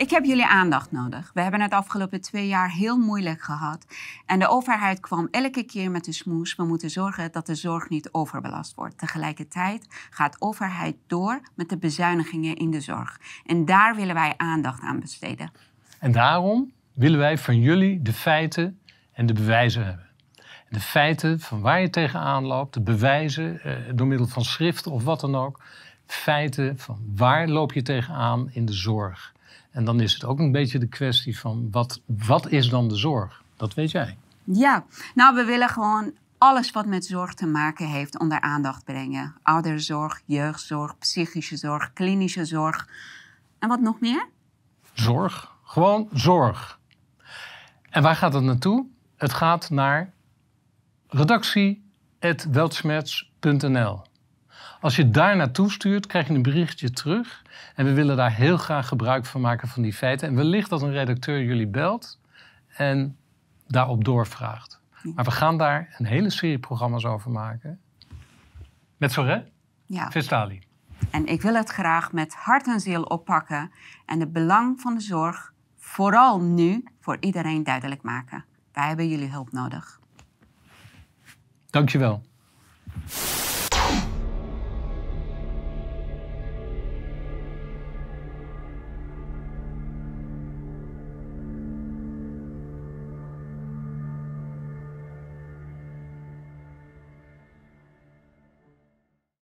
Ik heb jullie aandacht nodig. We hebben het afgelopen twee jaar heel moeilijk gehad. En de overheid kwam elke keer met de smoes. We moeten zorgen dat de zorg niet overbelast wordt. Tegelijkertijd gaat de overheid door met de bezuinigingen in de zorg. En daar willen wij aandacht aan besteden. En daarom willen wij van jullie de feiten en de bewijzen hebben. De feiten van waar je tegenaan loopt, de bewijzen eh, door middel van schriften of wat dan ook. Feiten van waar loop je tegenaan in de zorg. En dan is het ook een beetje de kwestie van wat, wat is dan de zorg? Dat weet jij. Ja, nou we willen gewoon alles wat met zorg te maken heeft onder aandacht brengen. Ouderzorg, jeugdzorg, psychische zorg, klinische zorg. En wat nog meer? Zorg. Gewoon zorg. En waar gaat het naartoe? Het gaat naar redactie.weltschmerz.nl. Als je daar naartoe stuurt, krijg je een berichtje terug. En we willen daar heel graag gebruik van maken van die feiten. En wellicht dat een redacteur jullie belt en daarop doorvraagt. Maar we gaan daar een hele serie programma's over maken. Met Soré? Ja. Vestali. En ik wil het graag met hart en ziel oppakken en het belang van de zorg vooral nu voor iedereen duidelijk maken. Wij hebben jullie hulp nodig. Dankjewel.